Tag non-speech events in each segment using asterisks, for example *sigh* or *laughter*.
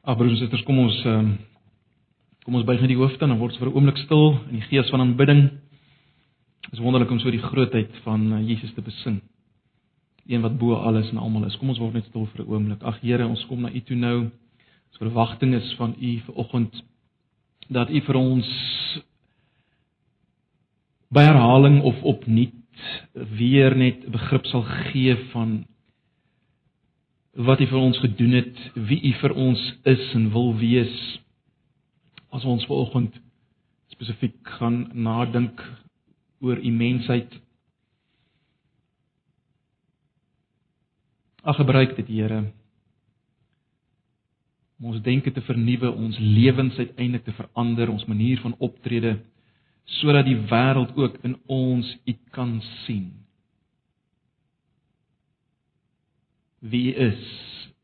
Ag broers en susters, kom ons ehm kom ons buig net die hoofde en dan word ons vir 'n oomblik stil in die gees van aanbidding. Dit is wonderlik om so die grootheid van eh, Jesus te besing. Een wat bo alles en almal is. Kom ons word net stil vir 'n oomblik. Ag Here, ons kom na U toe nou. Ons verwagting is van U vir oggend dat U vir ons by herhaling of opnuut weer net begrip sal gee van wat U vir ons gedoen het, wie U vir ons is en wil wees. As ons vanoggend spesifiek gaan nadink oor U mensheid. Ag gebruik dit, Here. Om ons denke te vernuwe, ons lewens uiteindelik te verander, ons manier van optrede sodat die wêreld ook in ons U kan sien. Wie is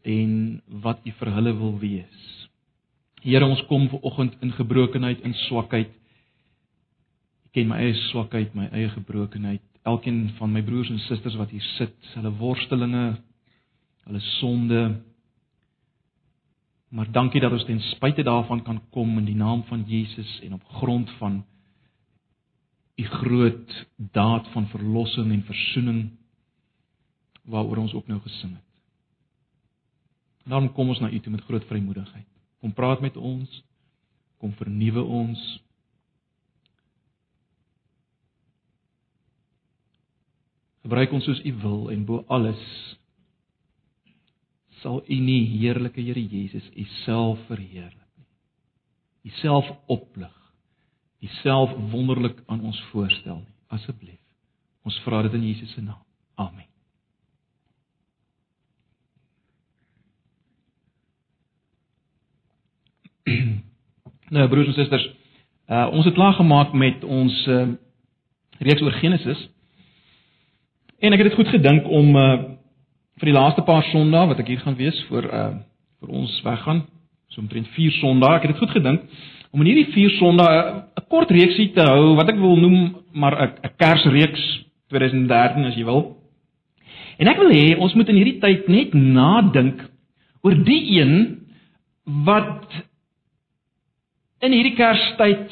en wat u vir hulle wil wees. Here, ons kom ver oggend in gebrokenheid en swakheid. Ek ken my eie swakheid, my eie gebrokenheid. Elkeen van my broers en susters wat hier sit, hulle worstelinge, hulle sonde. Maar dankie dat ons ten spyte daarvan kan kom in die naam van Jesus en op grond van u groot daad van verlossing en verzoening waaroor ons ook nou gesing het. Daarom kom ons na U toe met groot vrymoedigheid. Kom praat met ons. Kom vernuwe ons. Gebruik ons soos U wil en bo alles sal U nie heerlike Here Jesus U self verheerlik nie. U self oplig. U self wonderlik aan ons voorstel nie. Asseblief. Ons vra dit in Jesus se naam. Amen. Nou broers en susters, uh ons het klaar gemaak met ons uh reeks oor Genesis. En ek het dit goed gedink om uh vir die laaste paar Sondae wat ek hier gaan wees vir uh vir ons weggaan, so omtrent 4 Sondae. Ek het dit goed gedink om in hierdie 4 Sondae 'n kort reeksie te hou wat ek wil noem maar 'n Kersreeks 2013 as jy wil. En ek wil hê ons moet in hierdie tyd net nadink oor die een wat in hierdie Kerstyd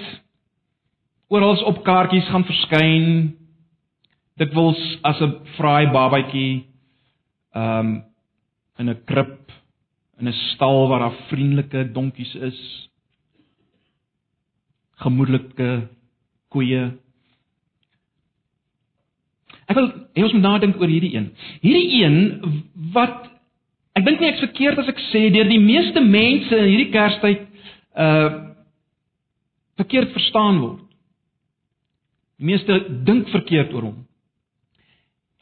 oral op kaartjies gaan verskyn. Dit wils as 'n fraai babatjie um in 'n krib in 'n stal waar daar vriendelike donkies is. Gemoedelike koeie. Ek wil hê ons moet nadink oor hierdie een. Hierdie een wat ek dink nie ek's verkeerd as ek sê deur die meeste mense in hierdie Kerstyd uh verkeerd verstaan word. Die meeste dink verkeerd oor hom.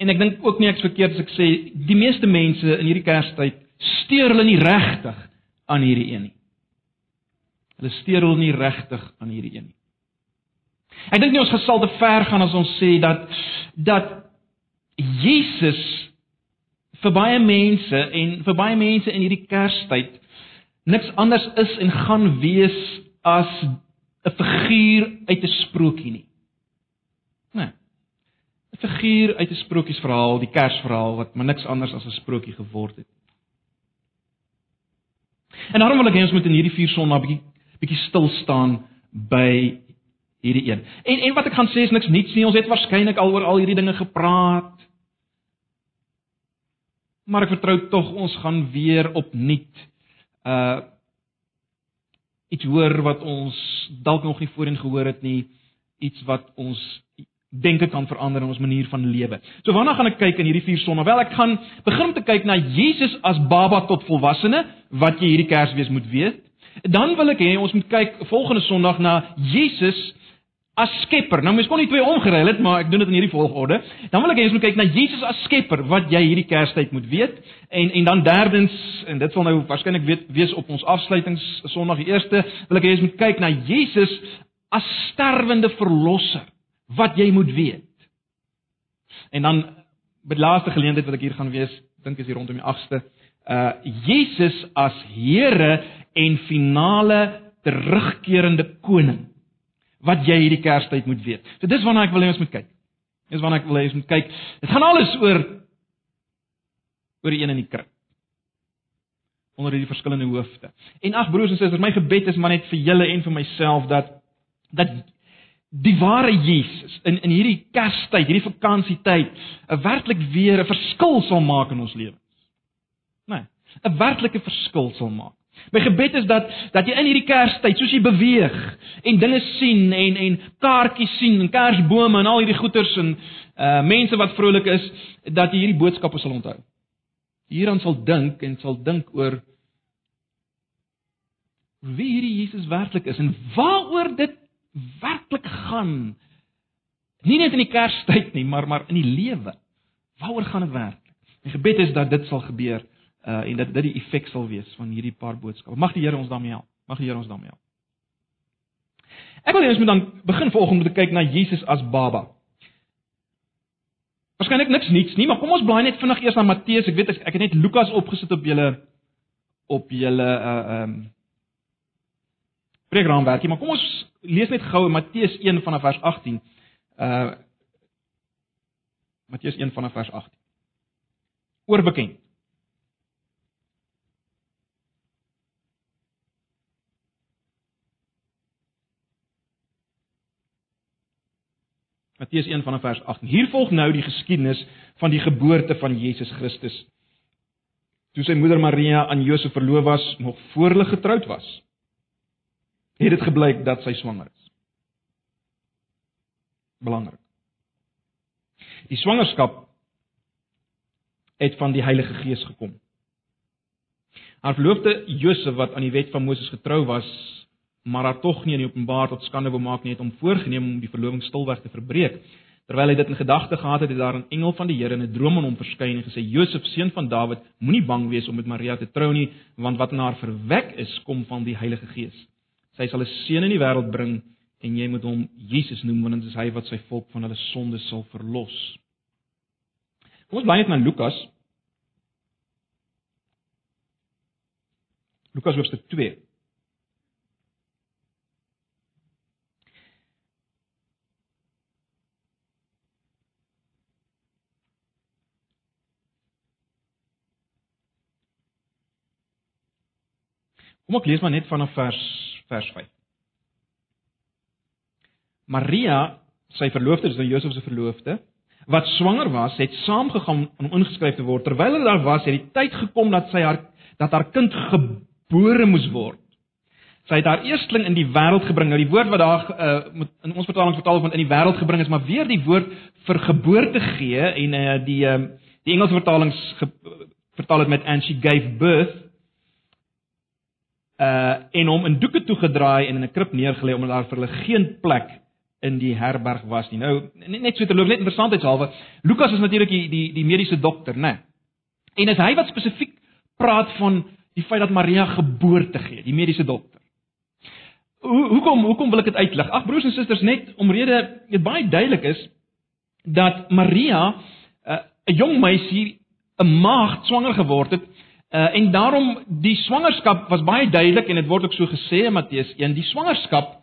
En ek dink ook nie ek's verkeerd as ek sê die meeste mense in hierdie Kerstyd steur hulle nie regtig aan hierdie een nie. Hulle steur hulle nie regtig aan hierdie een nie. Ek dink nie ons gesal te ver gaan as ons sê dat dat Jesus vir baie mense en vir baie mense in hierdie Kerstyd niks anders is en gaan wees as 'n figuur uit 'n sprokie nie. Nee. 'n Figuur uit 'n sprokiesverhaal, die Kersverhaal wat maar niks anders as 'n sprokie geword het. En daarom wil ek hê ons moet in hierdie vier sonnae bietjie bietjie stil staan by hierdie een. En en wat ek gaan sê is niks niets nie. Ons het waarskynlik al oor al hierdie dinge gepraat. Maar ek vertrou tog ons gaan weer opnuut uh iets hoor wat ons dalk nog nie voorheen gehoor het nie, iets wat ons denke kan verander in ons manier van lewe. So waarna gaan ek kyk in hierdie vier sonne? Wel, ek gaan begin om te kyk na Jesus as baba tot volwassene, wat jy hierdie Kersfees moet weet. Dan wil ek hê ons moet kyk volgende Sondag na Jesus as skepper. Nou mens kon nie twee omgeruil het, maar ek doen dit in hierdie volgorde. Dan wil ek hê ons moet kyk na Jesus as skepper wat jy hierdie Kerstyd moet weet. En en dan derdens en dit sal nou waarskynlik weet wees op ons afsluitings Sondag die eerste, wil ek hê ons moet kyk na Jesus as sterwende verlosser wat jy moet weet. En dan by die laaste geleentheid wat ek hier gaan wees, dink is hier rondom die 8ste, uh Jesus as Here en finale terugkerende koning wat jy hierdie Kerstyd moet weet. So dis waarna ek wil hê ons moet kyk. Dis waarna ek wil hê ons moet kyk. Dit gaan alles oor oor die een in die krib. onder hierdie verskillende hoofde. En ag broers en susters, my gebed is maar net vir julle en vir myself dat dat die ware Jesus in in hierdie Kerstyd, hierdie vakansietyd, 'n werklik weer 'n verskil sal maak in ons lewens. Nee, 'n werklike verskil sal maak. My gebed is dat dat jy in hierdie Kerstyd, soos jy beweeg en dinge sien en en kaartjies sien en kersbome en al hierdie goeters en uh mense wat vrolik is, dat jy hierdie boodskappe sal onthou hieraan sal dink en sal dink oor wie hierdie Jesus werklik is en waaroor dit werklik gaan. Nie net in die Kerstyd nie, maar maar in die lewe. Waaroor gaan dit werklik? My gebed is dat dit sal gebeur uh en dat dit die effek sal wees van hierdie paar boodskappe. Mag die Here ons daarmee help. Mag die Here ons daarmee help. Ek wil eers moet dan begin volgende te kyk na Jesus as baba. Waarskynlik niks niets nie, maar kom ons blaai net vinnig eers na Matteus. Ek weet ek, ek het net Lukas opgesit op julle op julle uh um programwerkie, maar kom ons lees net gou Matteus 1 vanaf vers 18. Uh Matteus 1 vanaf vers 18. Oorbekend. Matteus 1 vanaf vers 18. Hier volg nou die geskiedenis van die geboorte van Jesus Christus. Toe sy moeder Maria aan Josef verloof was, nog voor hulle getroud was, het dit gebleik dat sy swanger is. Belangrik. Die swangerskap het van die Heilige Gees gekom. Haar verloofde Josef wat aan die wet van Moses getrou was, maar haar tog nie in openbaar tot skande wou maak nie, het hom voorgenem om die verloving stilweg te verbreek. Terwyl hy dit in gedagte gehad het, het daar 'n engel van die Here in 'n droom aan hom verskyn en gesê: "Josef, seun van Dawid, moenie bang wees om met Maria te trou nie, want wat in haar verwek is, kom van die Heilige Gees. Sy sal 'n seun in die wêreld bring en jy moet hom Jesus noem, want dit is hy wat sy volk van hulle sondes sal verlos." Kom ons bly net na Lukas. Lukas hoofstuk 2. Kom ek lees maar net vanaf vers vers 5. Maria, sy verloofde, dis nou Josef se verloofde, wat swanger was, het saamgegaan om ingeskryf te word. Terwyl hulle daar was, het die tyd gekom dat sy haar dat haar kind gebore moes word. Sy het haar eersteling in die wêreld gebring. Nou die woord wat daar uh, in ons vertaling vertaal word in die wêreld gebring is maar weer die woord vir geboorte gee en uh, die uh, die Engelse vertalings vertaal dit met and she gave birth uh en hom in doeke toegedraai en in 'n krib neergelê omdat daar vir hulle geen plek in die herberg was nie. Nou net so te loop net interessantheidshalwe. Lukas is natuurlik die die die mediese dokter, né? En is hy wat spesifiek praat van die feit dat Maria geboorte gee, die mediese dokter. Hoe hoekom hoekom wil ek dit uitlig? Ag broers en susters, net omrede dit baie duidelik is dat Maria 'n uh, jong meisie 'n maagd swanger geword het Uh, en daarom die swangerskap was baie duidelik en dit word ook so gesê in Matteus 1, die swangerskap,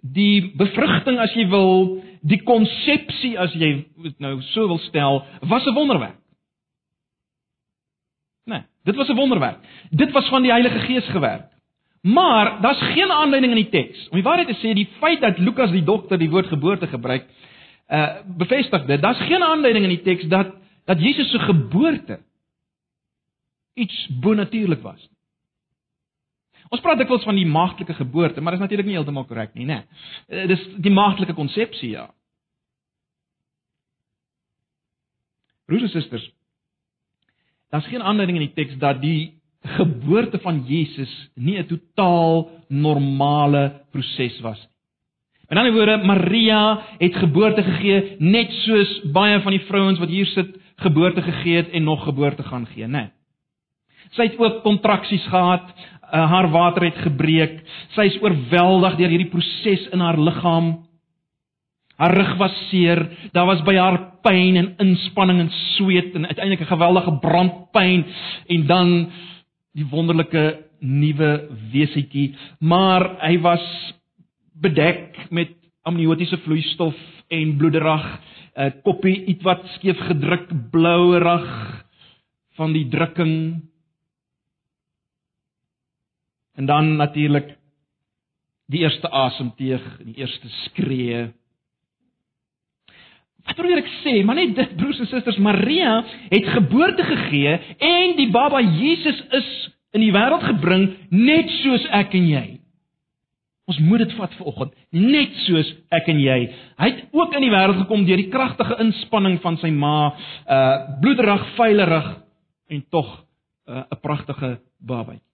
die bevrugting as jy wil, die konsepsie as jy nou so wil stel, was 'n wonderwerk. Nee, dit was 'n wonderwerk. Dit was van die Heilige Gees gewerk. Maar daar's geen aanleiding in die teks. Om die waarheid te sê, die feit dat Lukas die dokter die woord geboorte gebruik, uh bevestig dit. Daar's geen aanleiding in die teks dat dat Jesus se geboorte iets bonatuurlik was. Ons praat dikwels van die maagtelike geboorte, maar dit is natuurlik nie heeltemal korrek nie, né? Nee. Dis die maagtelike konsepsie, ja. Broers en susters, daar's geen aanleiding in die teks dat die geboorte van Jesus nie 'n totaal normale proses was nie. In ander woorde, Maria het geboorte gegee net soos baie van die vrouens wat hier sit geboorte gegee het en nog geboorte gaan gee, né? Nee. Sy het ook kontraksies gehad, uh, haar water het gebreek. Sy is oorweldig deur hierdie proses in haar liggaam. Haar rug was seer, daar was by haar pyn en inspanning en sweet en uiteindelik 'n geweldige brandpyn en dan die wonderlike nuwe wesentjie, maar hy was bedek met amniotiese vloeistof en bloederig, 'n koppie ietwat skeef gedruk, blouerig van die drukking En dan natuurlik die eerste asemteug, die eerste skree. Wat probeer ek sê? Maar net dit broers en susters, Maria het geboorte gegee en die baba Jesus is in die wêreld gebring net soos ek en jy. Ons moet dit vat vanoggend, net soos ek en jy. Hy het ook in die wêreld gekom deur die kragtige inspanning van sy ma, uh bloederig, veilerig en tog 'n uh, pragtige babatjie.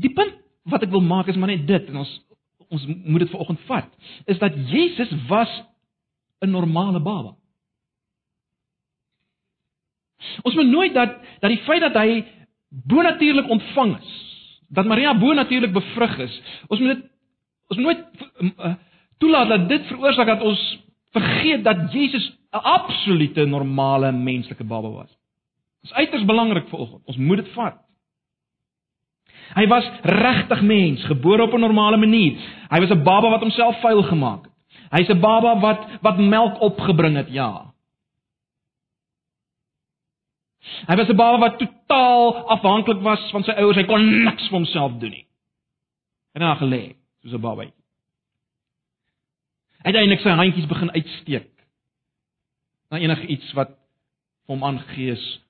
Die punt wat ek wil maak is maar net dit en ons ons moet dit vanoggend vat, is dat Jesus was 'n normale baba. Ons moet nooit dat dat die feit dat hy bonatuurlik ontvang is, dat Maria bonatuurlik bevrug is. Ons moet dit ons moet nooit uh, toelaat dat dit veroorsaak dat ons vergeet dat Jesus 'n absolute normale menslike baba was. Dit is uiters belangrik vir oggend. Ons moet dit vat. Hy was regtig mens, gebore op 'n normale manier. Hy was 'n baba wat homself vuil gemaak het. Hy's 'n baba wat wat melk opgebring het, ja. Hy was 'n baba wat totaal afhanklik was van sy ouers. Hy kon niks vir homself doen nie. En hy het gelê soos 'n baba. Uiteindelik sy handjies begin uitsteek. Na enige iets wat hom aangees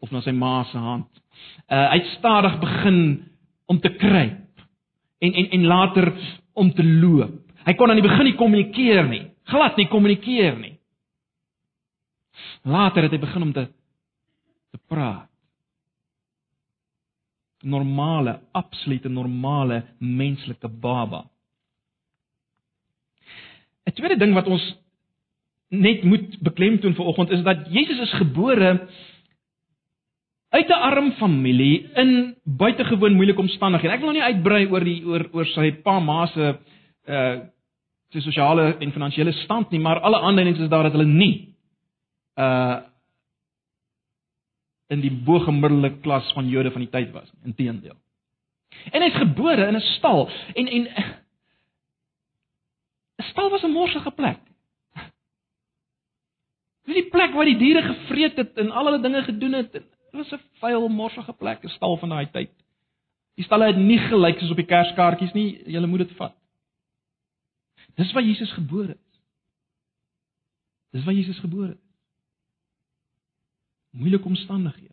of na sy ma se hand. Uh hy het stadig begin om te kruip en en en later om te loop. Hy kon aan die begin nie kommunikeer nie. Glad nie kommunikeer nie. Later het hy begin om te te praat. Normale, absolute normale menslike baba. 'n Tweede ding wat ons net moet beklemtoon vanoggend is dat Jesus is gebore uit 'n arm familie in buitengewoon moeilike omstandighede. Ek wil nou nie uitbrei oor die oor oor sy pa ma se uh sy sosiale en finansiële stand nie, maar alle aanduidings is daar dat hulle nie uh in die bo-gemiddelde klas van Jode van die tyd was, inteendeel. En hy's gebore in 'n stal en en 'n stal was 'n morsige plek. Dis die plek waar die diere gevreet het en al hulle dinge gedoen het. Dit was 'n vuil, morsige plek, 'n stal van daai tyd. Die stalle het nie gelyk soos op die kerskaartjies nie. Jy moet dit vat. Dis waar Jesus gebore is. Dis waar Jesus gebore is moeilike omstandighede.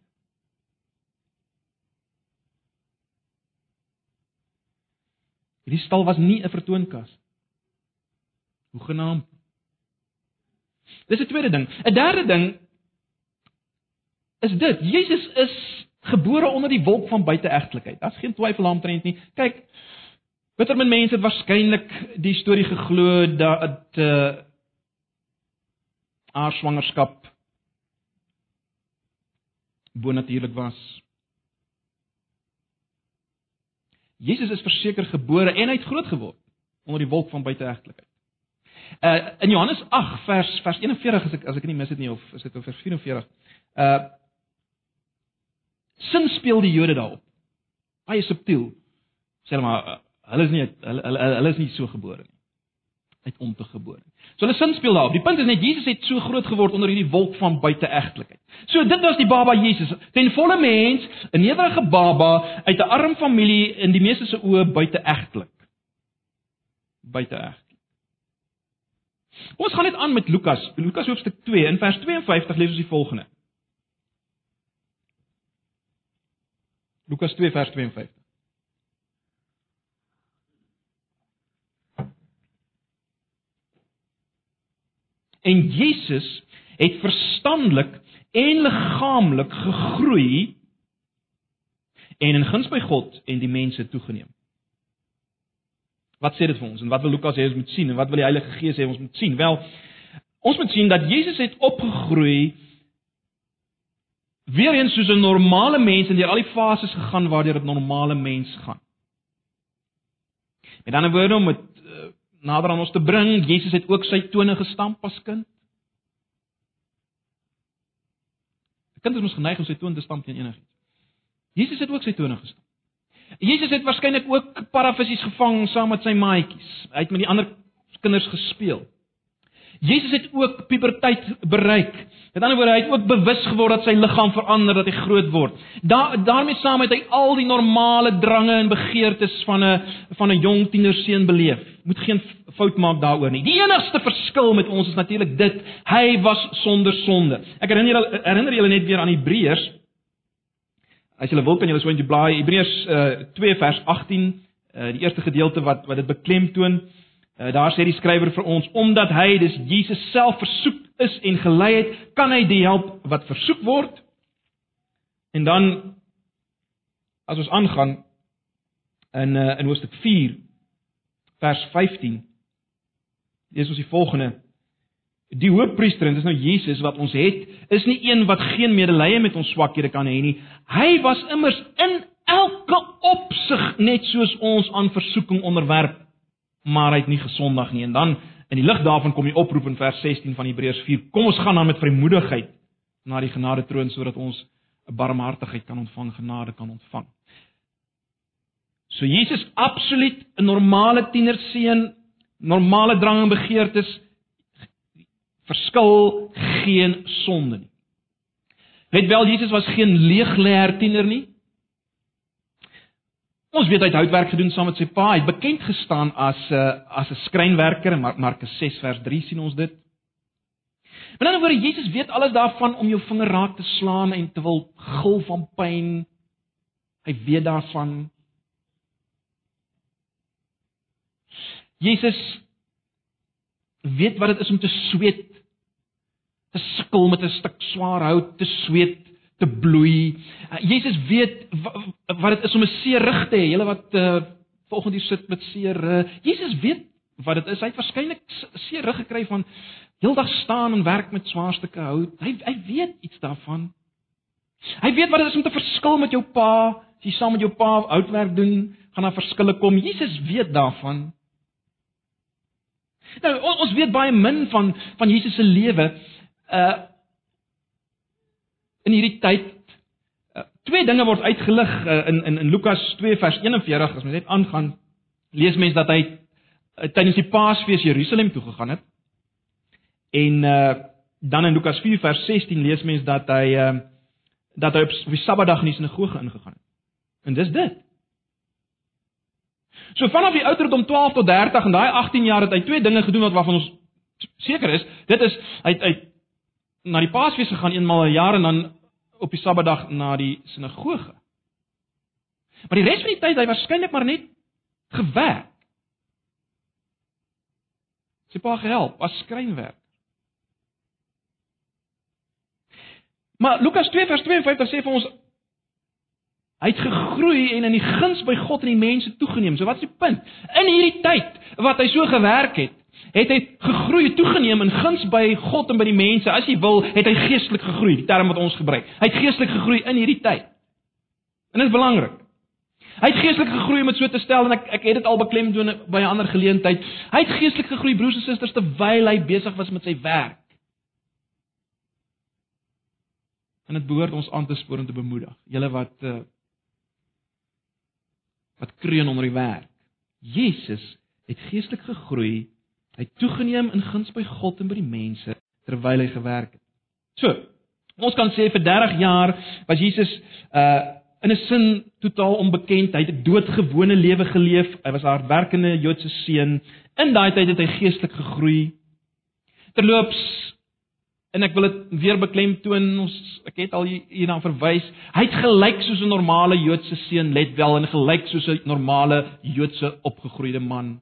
Hierdie stal was nie 'n vertoonkas. Hoe genaamd. Dis 'n tweede ding. 'n Derde ding is dit. Jesus is gebore onder die wolk van buiteegtelikheid. Daar's geen twyfel daaroor nie. Kyk, bitter min mense het waarskynlik die storie geglo dat 'n uh, haar swangerskap bonatuurlik was. Jesus is verseker gebore en hy het groot geword onder die wolk van buiteegtelikheid. Uh in Johannes 8 vers vers 41 as ek as ek nie mis dit nie of is dit vers 44. Uh sin speel die Jode daarop. Baie subtiel. Sê hulle maar uh, hulle is nie hulle hulle, hulle is nie so gebore nie uit om te gebore. So hulle sin speel daarop. Die punt is net Jesus het so groot geword onder hierdie wolk van buiteegtelikheid. So dit was die baba Jesus, ten volle mens, 'n nederige baba uit 'n arm familie in die meeste se oë buiteegtelik. Buiteeg. Ons gaan net aan met Lukas, Lukas hoofstuk 2 in vers 52 lees ons die volgende. Lukas 2 vers 52. En Jesus het verstandelik en liggaamlik gegroei en in guns by God en die mense toegeneem. Wat sê dit vir ons en wat wil Lukas hê ons moet sien en wat wil die Heilige Gees hê ons moet sien? Wel, ons moet sien dat Jesus het opgegroei weer eens soos 'n normale mens en deur al die fases gegaan waardeur 'n normale mens gaan. Met ander woorde om dit nader aan ons te bring. Jesus het ook sy tone gestamp as kind. 'n Kind is mos geneig om sy tone te stamp teen enigiets. Jesus het ook sy tone gestamp. Jesus het waarskynlik ook parafisies gevang saam met sy maatjies. Hy het met die ander kinders gespeel. Jesus het ook puberteit bereik. Met ander woorde, hy het ook bewus geword dat sy liggaam verander, dat hy groot word. Da daarmee saam het hy al die normale drange en begeertes van 'n van 'n jong tienerseun beleef. Moet geen fout maak daaroor nie. Die enigste verskil met ons is natuurlik dit, hy was sonder sonde. Ek herinner herinner julle net weer aan Hebreërs. As julle wil kan julle so in die blaai Hebreërs uh, 2 vers 18, uh, die eerste gedeelte wat wat dit beklemtoon. Uh, daar sê die skrywer vir ons omdat hy dis Jesus self versoek is en gelei het, kan hy die help wat versoek word. En dan as ons aangaan in uh, in Hoofstuk 4 vers 15 lees ons die volgende Die hoofpriester en dis nou Jesus wat ons het, is nie een wat geen medelee met ons swakhede kan hê nie. Hy was immers in elke opsig net soos ons aan versoeking onderwerp maar hy het nie gesondag nie. En dan in die lig daarvan kom die oproep in vers 16 van Hebreërs 4. Kom ons gaan dan met vrymoedigheid na die genade troon sodat ons 'n barmhartigheid kan ontvang, genade kan ontvang. So Jesus absoluut 'n normale tienerseun, normale drang en begeertes verskil geen sonde nie. Let wel Jesus was geen leegleer tiener nie. Ons weet hy het houtwerk gedoen saam met sy pa. Hy het bekend gestaan as 'n uh, as 'n skrynwerker in Markus 6 vers 3 sien ons dit. Met ander woorde, Jesus weet alles daarvan om jou vinger raak te slaan en te wil gil van pyn. Hy weet daarvan. Jesus weet wat dit is om te sweet. Te sukkel met 'n stuk swaar hout, te sweet te bloei. Uh, Jesus weet wat dit is om 'n seer rug te hê. Julle wat uh, volgende hier sit met seer uh, Jesus weet wat dit is. Hy het waarskynlik seer rug gekry van heeldag staan en werk met swaar stukke hout. Hy hy weet iets daarvan. Hy weet wat dit is om te verskil met jou pa. As jy saam met jou pa houtwerk doen, gaan daar verskille kom. Jesus weet daarvan. Nou ons weet baie min van van Jesus se lewe. Uh in hierdie tyd uh, twee dinge word uitgelig uh, in in in Lukas 2 vers 41 as mens net aangaan lees mens dat hy uh, tydens die Paasfees Jerusalem toe gegaan het. En uh, dan in Lukas 4 vers 16 lees mens dat hy uh, dat hy op die Sabbatdag in die sinagoge ingegaan het. En dis dit. So vanaf die ouderdom 12 tot 30 en daai 18 jaar het hy twee dinge gedoen wat waarvan ons seker is. Dit is hy hy na die Paasfees gegaan eenmal 'n jaar en dan op die Sabbatdag na die sinagoge. Maar die res van die tyd hy waarskynlik maar net gewerk. Sy pa gehelp as skrynwerk. Maar Lukas 2 vers 52 sê vir ons hy het gegroei en in die guns by God en die mense toegeneem. So wat is die punt? In hierdie tyd wat hy so gewerk het, het hy gegroei, toegeneem in guns by God en by die mense. As jy wil, het hy geestelik gegroei, die term wat ons gebruik. Hy het geestelik gegroei in hierdie tyd. En dit is belangrik. Hy het geestelik gegroei om dit so te stel en ek ek het dit al beklemtoon by 'n ander geleentheid. Hy het geestelik gegroei broers en susters terwyl hy besig was met sy werk. En dit behoort ons aan te spoor en te bemoedig. Julle wat uh, wat kreun onder die werk. Jesus het geestelik gegroei Hy het toegeneem in guns by God en by die mense terwyl hy gewerk het. So, ons kan sê vir 30 jaar was Jesus uh in 'n sin totaal onbekend. Hy het 'n doodgewone lewe geleef. Hy was 'n hardwerkende Joodse seun. In daai tyd het hy geestelik gegroei. Terloops en ek wil dit weer beklemtoon, ons ek het al hierna verwys. Hy het gelyk soos 'n normale Joodse seun, let wel, en gelyk soos 'n normale Joodse opgegroeide man.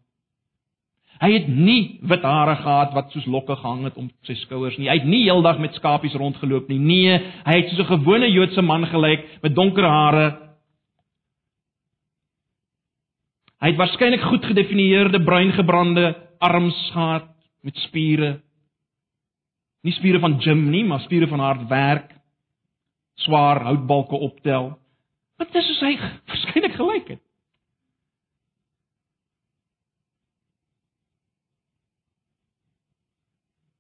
Hy het nie wit hare gehad wat soos lokke gehang het om sy skouers nie. Hy het nie heeldag met skapies rondgeloop nie. Nee, hy het soos 'n gewone Joodse man gelyk met donker hare. Hy het waarskynlik goed gedefinieerde bruin gebrande arms gehad met spiere. Nie spiere van gym nie, maar spiere van hard werk. Swaar houtbalke optel. Wat is soos hy *laughs* waarskynlik gelyk het.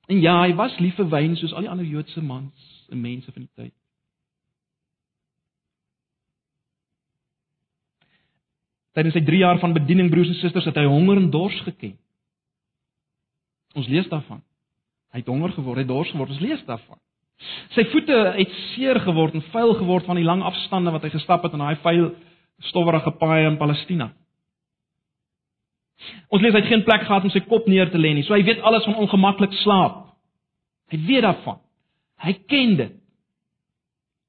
En ja, hy was lief vir wyn soos al die ander Joodse mans en mense van die tyd. Tydens sy 3 jaar van bediening broers en susters het hy honger en dors geken. Ons lees daarvan. Hy het honger geword, hy het dors geword. Ons lees daarvan. Sy voete het seer geword en vuil geword van die lang afstande wat hy gestap het in daai vuil stowwerige paaie in Palestina. Ons lees hy het geen plek gehad om sy kop neer te lê nie. So hy weet alles van ongemaklik slaap. Hy weet daarvan. Hy ken dit.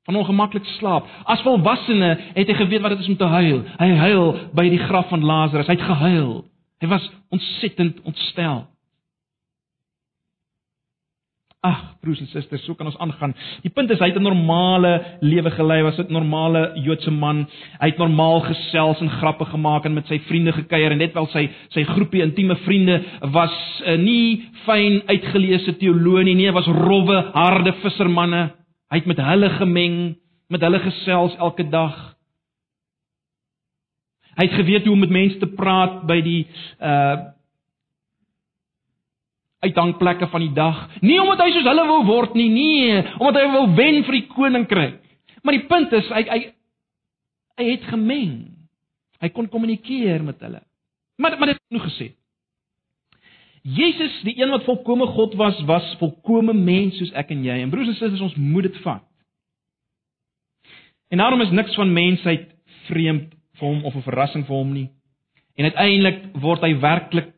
Van ongemaklik slaap. As volwassene het hy geweet wat dit is om te huil. Hy huil by die graf van Lazarus. Hy het gehuil. Hy was ontsettend ontstel. Ag, broers en susters, so kan ons aangaan. Die punt is hy het 'n normale lewe gelei, was 'n normale Joodse man. Hy het normaal gesels en grappe gemaak en met sy vriende gekuier en net wel sy sy groepie intieme vriende was uh, nie fyn uitgeleese teoloë nie, nee, was rowwe, harde vissermanne. Hy het met hulle gemeng, met hulle gesels elke dag. Hy het geweet hoe om met mense te praat by die uh uithangplekke van die dag. Nie omdat hy soos hulle wou word nie, nee, omdat hy wou wen vir die koninkryk. Maar die punt is hy hy hy het gemeng. Hy kon kommunikeer met hulle. Maar maar dit het genoeg gesê. Jesus, die een wat volkomme God was, was volkomme mens soos ek en jy. En broers en susters, ons moet dit vat. En daarom is niks van mensheid vreemd vir hom of 'n verrassing vir hom nie. En uiteindelik word hy werklik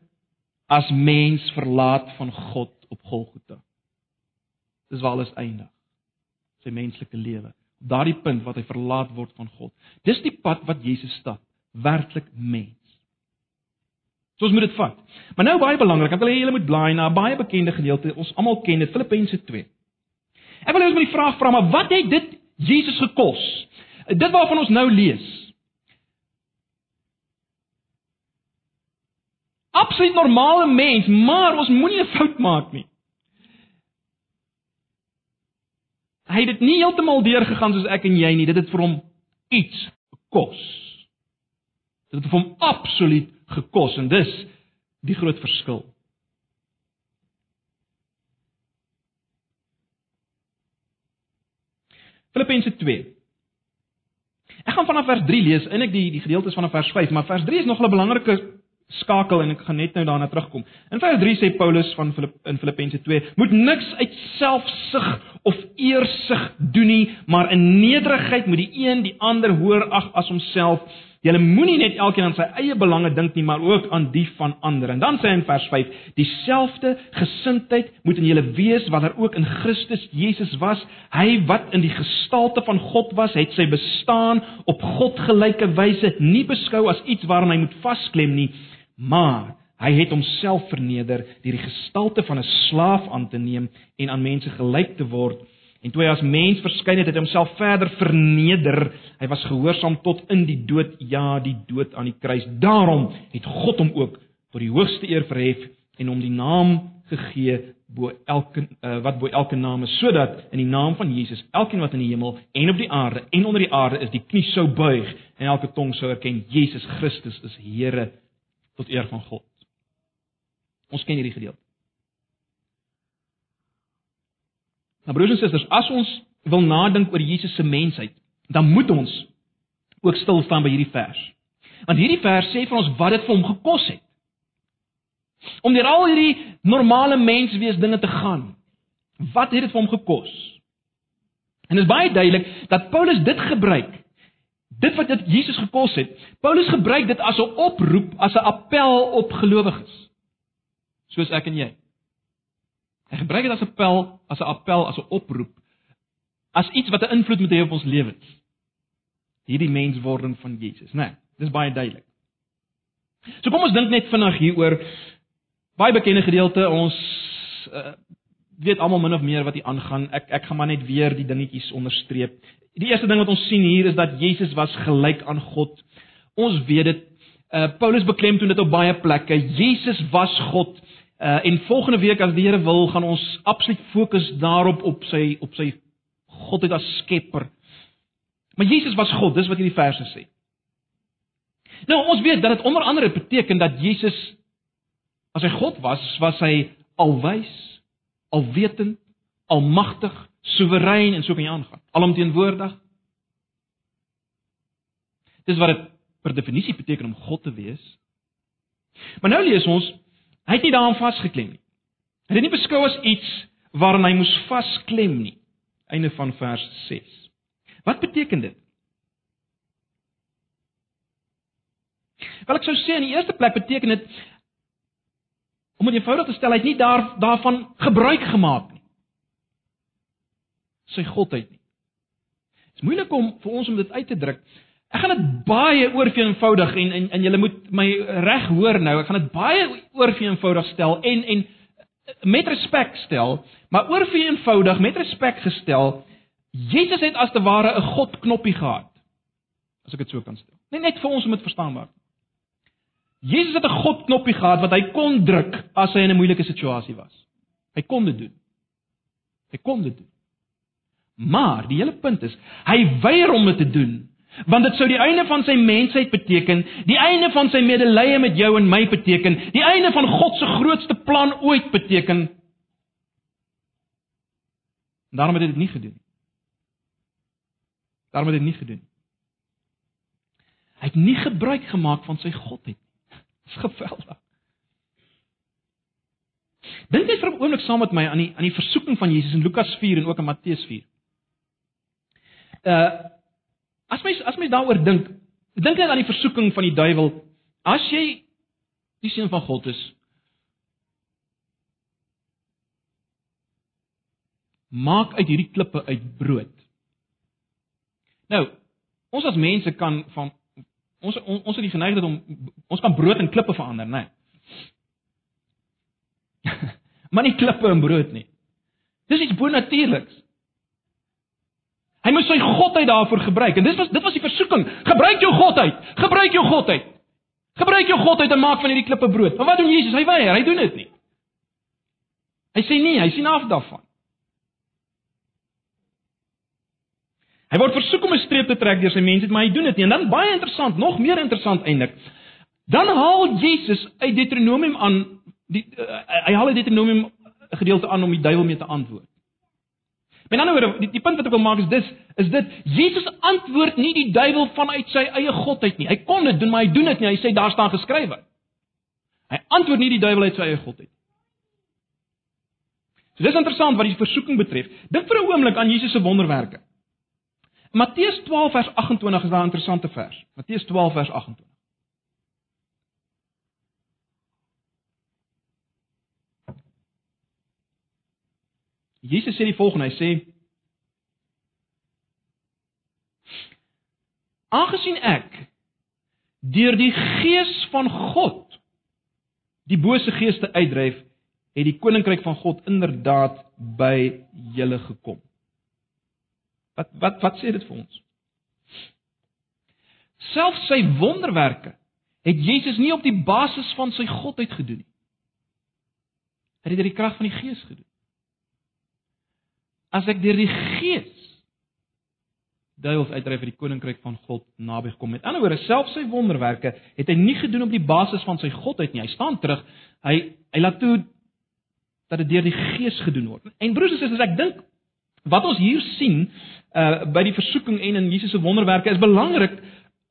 as mens verlaat van God op Golgotha. Dis waar alles eindig. Sy menslike lewe. Op daardie punt wat hy verlaat word van God. Dis die pad wat Jesus stap, werklik mens. So ons moet dit vat. Maar nou baie belangrik, ek wil hê julle moet blaai na 'n baie bekende gedeelte. Ons almal ken dit, Filippense 2. Ek wil hê ons moet die vraag vra, maar wat het dit Jesus gekos? Dit waarvan ons nou lees. Absoluut normale mens, maar ons moenie 'n fout maak nie. Hy het dit nie heeltemal deurgegaan soos ek en jy nie. Dit het vir hom iets gekos. Dit het vir hom absoluut gekos en dis die groot verskil. Filippense 2. Ek gaan vanaf vers 3 lees, eintlik die die gedeeltes vanaf vers 5, maar vers 3 is nog 'n belangrike skakel en ek gaan net nou daarna terugkom. In vers 3 sê Paulus van Filip, in Filippense 2: "Moet niks uit selfsug of eersug doen nie, maar in nederigheid moet die een die ander hoër ag as homself. Julle moenie net elkeen aan sy eie belange dink nie, maar ook aan die van ander." En dan sê hy in vers 5: "Dieselfde gesindheid moet in julle wees wat daar ook in Christus Jesus was. Hy wat in die gestalte van God was, het sy bestaan op God gelyke wyse nie beskou as iets waaraan hy moet vasklem nie." Maar hy het homself verneder deur die gestalte van 'n slaaf aan te neem en aan mense gelyk te word. En toe hy as mens verskyn het, het hy homself verder verneder. Hy was gehoorsaam tot in die dood, ja, die dood aan die kruis. Daarom het God hom ook tot die hoogste eer verhef en hom die naam gegee bo elke uh, wat bo elke naam is sodat in die naam van Jesus elkeen wat in die hemel en op die aarde en onder die aarde is die knie sou buig en elke tong sou erken Jesus Christus is Here tot eer van God. Ons ken hierdie gedeelte. Nou broers en susters, as ons wil nadink oor Jesus se mensheid, dan moet ons ook stil staan by hierdie vers. Want hierdie vers sê vir ons wat dit vir hom gekos het. Om deur al hierdie normale menswees dinge te gaan. Wat het dit vir hom gekos? En dit is baie duidelik dat Paulus dit gebruik Dit wat dit Jesus gekos het. Paulus gebruik dit as 'n oproep, as 'n appel op gelowiges. Soos ek en jy. Hy gebruik dit as 'n appel, as 'n appel, as 'n oproep. As iets wat 'n invloed moet hê op ons lewens. Hierdie menswording van Jesus, né? Nee, dis baie duidelik. So kom ons dink net vinnig hieroor. Baie bekende gedeelte ons uh, weet almal min of meer wat hier aangaan. Ek ek gaan maar net weer die dingetjies onderstreep. Die eerste ding wat ons sien hier is dat Jesus was gelyk aan God. Ons weet dit. Uh Paulus beklemtoon dit op baie plekke. Jesus was God. Uh en volgende week as die Here wil, gaan ons absoluut fokus daarop op sy op sy godheid as skepper. Maar Jesus was God, dis wat hierdie verse sê. Nou ons weet dat dit onder andere beteken dat Jesus as hy God was, was hy alwys, alwetend, almagtig, soewerein en so kan jy aangaan. Alomteenwoordig. Dis wat dit per definisie beteken om God te wees. Maar nou lees ons, hy het nie daaraan vasgeklem nie. Hy het dit nie beskou as iets waaraan hy moes vasklem nie. Einde van vers 6. Wat beteken dit? Wel ek sou sê in die eerste plek beteken dit om dit eenvoudig te stel, hy het nie daar daarvan gebruik gemaak. Sy godheid nie. Dit is moeilik om vir ons om dit uit te druk. Ek gaan dit baie oorveenvoudig en en en julle moet my reg hoor nou. Ek gaan dit baie oorveenvoudig stel en en met respek stel, maar oorveenvoudig met respek gestel. Jesus het as te ware 'n God knoppie gehad. As ek dit so kan stel. Net net vir ons om dit verstaanbaar. Jesus het 'n God knoppie gehad wat hy kon druk as hy in 'n moeilike situasie was. Hy kon dit doen. Hy kon dit doen. Maar die hele punt is, hy weier om dit te doen want dit sou die einde van sy mensheid beteken, die einde van sy medelee met jou en my beteken, die einde van God se grootste plan ooit beteken. Daarom het hy dit nie gedoen nie. Daarom het hy dit nie gedoen nie. Hy het nie gebruik gemaak van sy godheid nie. *laughs* Dis geweldig. Dink net vir 'n oomblik saam met my aan die aan die versoeking van Jesus in Lukas 4 en ook in Matteus 4. Uh As mens as mens daaroor dink, dink net aan die versoeking van die duiwel. As jy die seun van God is, maak uit hierdie klippe uit brood. Nou, ons as mense kan van ons on, ons het die geneigtheid om ons kan brood in klippe verander, né? Nee. *laughs* maar nie klippe in brood nie. Dis iets bonatuurliks. Hy moes sy godheid daarvoor gebruik en dit was dit was die versoeking. Gebruik jou godheid. Gebruik jou godheid. Gebruik jou godheid en maak van hierdie klippe brood. Maar wat doen Jesus? Hy weier. Hy doen dit nie. Hy sê nee, hy sien af daarvan. Hy word versoek om 'n streep te trek deur sy mense, maar hy doen dit nie. En dan baie interessant, nog meer interessant eintlik. Dan haal Jesus uit Deuteronomium aan die uh, hy haal uit Deuteronomium 'n gedeelte aan om die duiwel mee te antwoord. Met ander woorde, die, die punt wat ek wil maak is dis is dit Jesus antwoord nie die duiwel vanuit sy eie godheid nie. Hy kon dit doen, maar hy doen dit nie. Hy sê daar staan geskrywe. Hy antwoord nie die duiwel uit sy eie godheid. So dis interessant wat die versoeking betref. Dink vir 'n oomblik aan Jesus se wonderwerke. Matteus 12 vers 28 is 'n interessante vers. Matteus 12 vers 28. Jesus sê die volgende, hy sê Aangesien ek deur die gees van God die bose geeste uitdryf, het die koninkryk van God inderdaad by julle gekom. Wat wat wat sê dit vir ons? Selfs sy wonderwerke het Jesus nie op die basis van sy godheid gedoen nie. Hy het dit deur die krag van die Gees gedoen as ek deur die Gees duiwels uitdryf uit die koninkryk van God naby gekom. Met ander woorde, selfs sy wonderwerke het hy nie gedoen op die basis van sy godheid nie. Hy staan terug. Hy hy laat toe dat dit deur die Gees gedoen word. En broers en susters, ek dink wat ons hier sien uh by die versoeking en in Jesus se wonderwerke is belangrik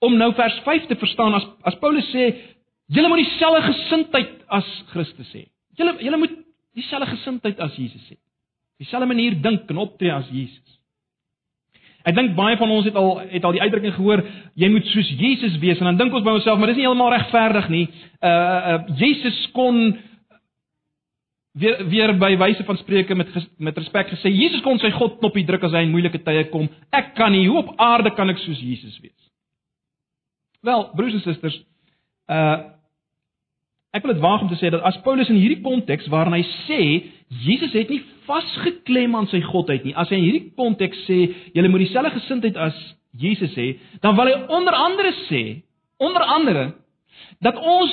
om nou vers 5 te verstaan as as Paulus sê julle moet dieselfde gesindheid as Christus hê. Julle julle moet dieselfde gesindheid as Jesus hê dieselfde manier dink en optree as Jesus. Ek dink baie van ons het al het al die uitdrukking gehoor, jy moet soos Jesus wees en dan dink ons by onsself, maar dis nie heeltemal regverdig nie. Uh uh Jesus kon weer weer by wyse van spreuke met met respek gesê, Jesus kon sy God knoppie druk as hy in moeilike tye kom. Ek kan nie, hoe op aarde kan ek soos Jesus wees? Wel, broers en susters, uh ek wil dit waag om te sê dat as Paulus in hierdie konteks waarin hy sê Jesus het nie vasgeklem aan sy godheid nie. As hy in hierdie konteks sê, julle moet dieselfde gesindheid as Jesus hê, dan wil hy onder andere sê, onder andere dat ons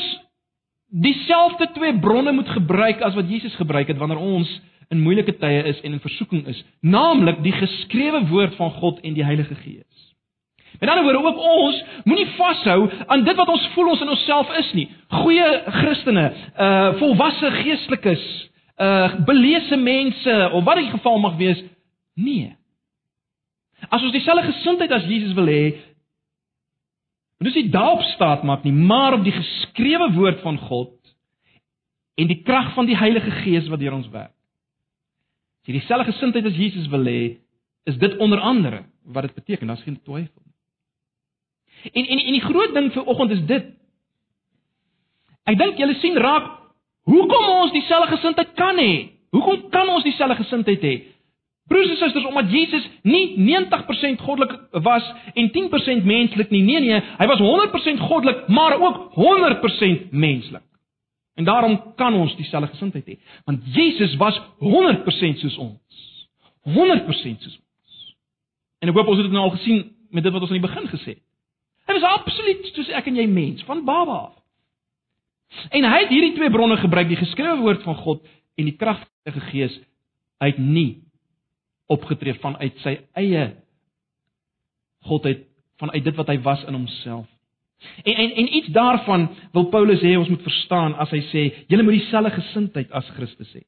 dieselfde twee bronne moet gebruik as wat Jesus gebruik het wanneer ons in moeilike tye is en in versoeking is, naamlik die geskrewe woord van God en die Heilige Gees. Met ander woorde, ook ons moenie vashou aan dit wat ons voel ons in onsself is nie. Goeie Christene, uh volwasse geestelikes, uh beleese mense of wat die geval mag wees, nee. As ons dieselfde gesindheid as Jesus wil hê, moet ons nie daarop staat maak nie, maar op die geskrewe woord van God en die krag van die Heilige Gees wat deur ons werk. As jy dieselfde gesindheid as Jesus wil hê, is dit onder andere wat dit beteken, daar's geen twyfel nie. En en en die groot ding vir oggend is dit. Ek dink julle sien raak hoekom ons dieselfde gesindheid kan hê. Hoekom kan ons dieselfde gesindheid hê? Broers en susters, omdat Jesus nie 90% goddelik was en 10% menslik nie. Nee nee, hy was 100% goddelik, maar ook 100% menslik. En daarom kan ons dieselfde gesindheid hê, want Jesus was 100% soos ons. 100% soos ons. En ek hoop ons het dit nou al gesien met dit wat ons aan die begin gesê het. Hy was absoluut soos ek en jy mens van baba af. En hy het hierdie twee bronne gebruik, die geskrewe woord van God en die kragtige Gees uit nie opgetree vanuit sy eie godheid vanuit dit wat hy was in homself. En en en iets daarvan wil Paulus hê ons moet verstaan as hy sê julle moet dieselfde gesindheid as Christus hê.